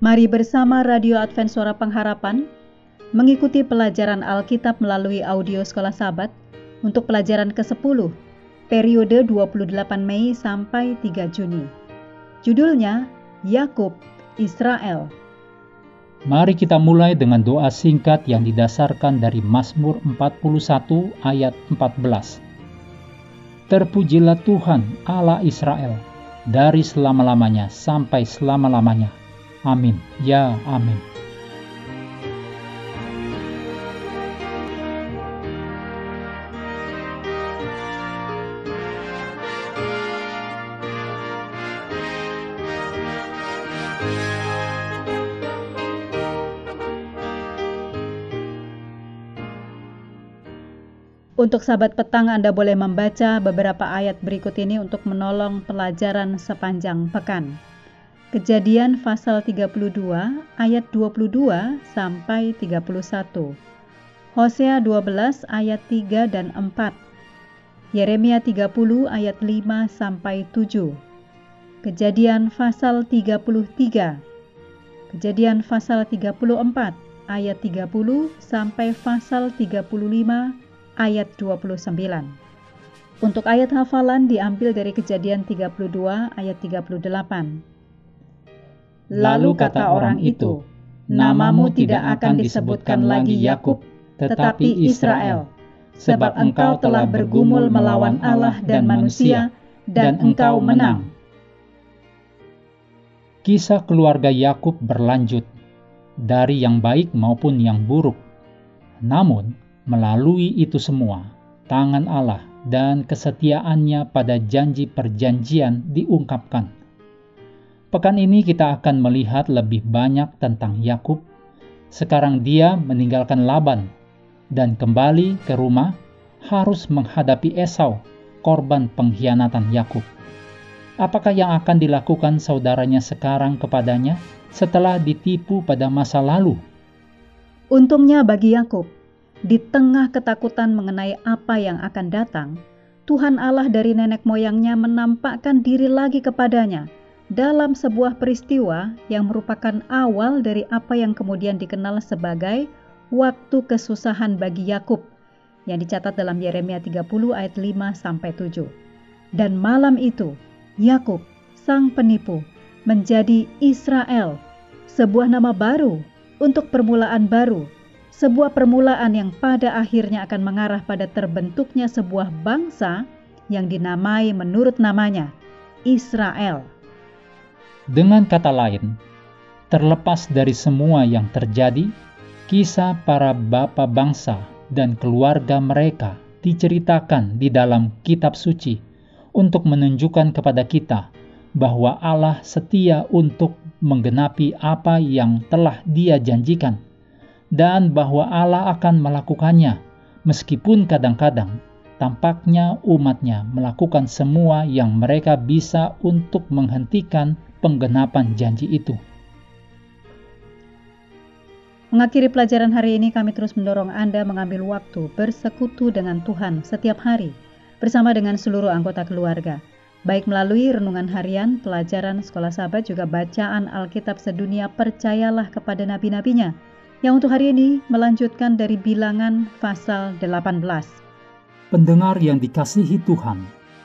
Mari bersama Radio Advent Suara Pengharapan mengikuti pelajaran Alkitab melalui audio Sekolah Sabat untuk pelajaran ke-10, periode 28 Mei sampai 3 Juni. Judulnya Yakub Israel. Mari kita mulai dengan doa singkat yang didasarkan dari Mazmur 41 ayat 14. Terpujilah Tuhan Allah Israel dari selama-lamanya sampai selama-lamanya. Amin. Ya, amin. Untuk sahabat petang Anda boleh membaca beberapa ayat berikut ini untuk menolong pelajaran sepanjang pekan. Kejadian pasal 32 ayat 22 sampai 31. Hosea 12 ayat 3 dan 4. Yeremia 30 ayat 5 sampai 7. Kejadian pasal 33. Kejadian pasal 34 ayat 30 sampai pasal 35 ayat 29. Untuk ayat hafalan diambil dari Kejadian 32 ayat 38. Lalu kata orang itu, Namamu tidak akan disebutkan lagi Yakub, tetapi Israel, sebab engkau telah bergumul melawan Allah dan manusia, dan engkau menang. Kisah keluarga Yakub berlanjut dari yang baik maupun yang buruk. Namun, Melalui itu semua, tangan Allah dan kesetiaannya pada janji perjanjian diungkapkan. Pekan ini kita akan melihat lebih banyak tentang Yakub. Sekarang dia meninggalkan Laban dan kembali ke rumah harus menghadapi Esau, korban pengkhianatan Yakub. Apakah yang akan dilakukan saudaranya sekarang kepadanya setelah ditipu pada masa lalu? Untungnya bagi Yakub, di tengah ketakutan mengenai apa yang akan datang, Tuhan Allah dari nenek moyangnya menampakkan diri lagi kepadanya dalam sebuah peristiwa yang merupakan awal dari apa yang kemudian dikenal sebagai waktu kesusahan bagi Yakub yang dicatat dalam Yeremia 30 ayat 5 sampai 7. Dan malam itu Yakub, sang penipu, menjadi Israel, sebuah nama baru untuk permulaan baru sebuah permulaan yang pada akhirnya akan mengarah pada terbentuknya sebuah bangsa yang dinamai menurut namanya Israel. Dengan kata lain, terlepas dari semua yang terjadi, kisah para bapak bangsa dan keluarga mereka diceritakan di dalam kitab suci untuk menunjukkan kepada kita bahwa Allah setia untuk menggenapi apa yang telah Dia janjikan dan bahwa Allah akan melakukannya, meskipun kadang-kadang tampaknya umatnya melakukan semua yang mereka bisa untuk menghentikan penggenapan janji itu. Mengakhiri pelajaran hari ini, kami terus mendorong Anda mengambil waktu bersekutu dengan Tuhan setiap hari bersama dengan seluruh anggota keluarga, baik melalui renungan harian, pelajaran sekolah sahabat, juga bacaan Alkitab sedunia. Percayalah kepada nabi-nabinya yang untuk hari ini melanjutkan dari bilangan pasal 18. Pendengar yang dikasihi Tuhan,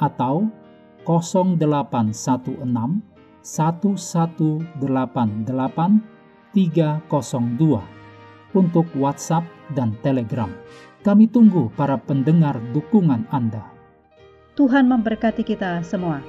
atau 0816 1188 302 untuk WhatsApp dan Telegram. Kami tunggu para pendengar dukungan Anda. Tuhan memberkati kita semua.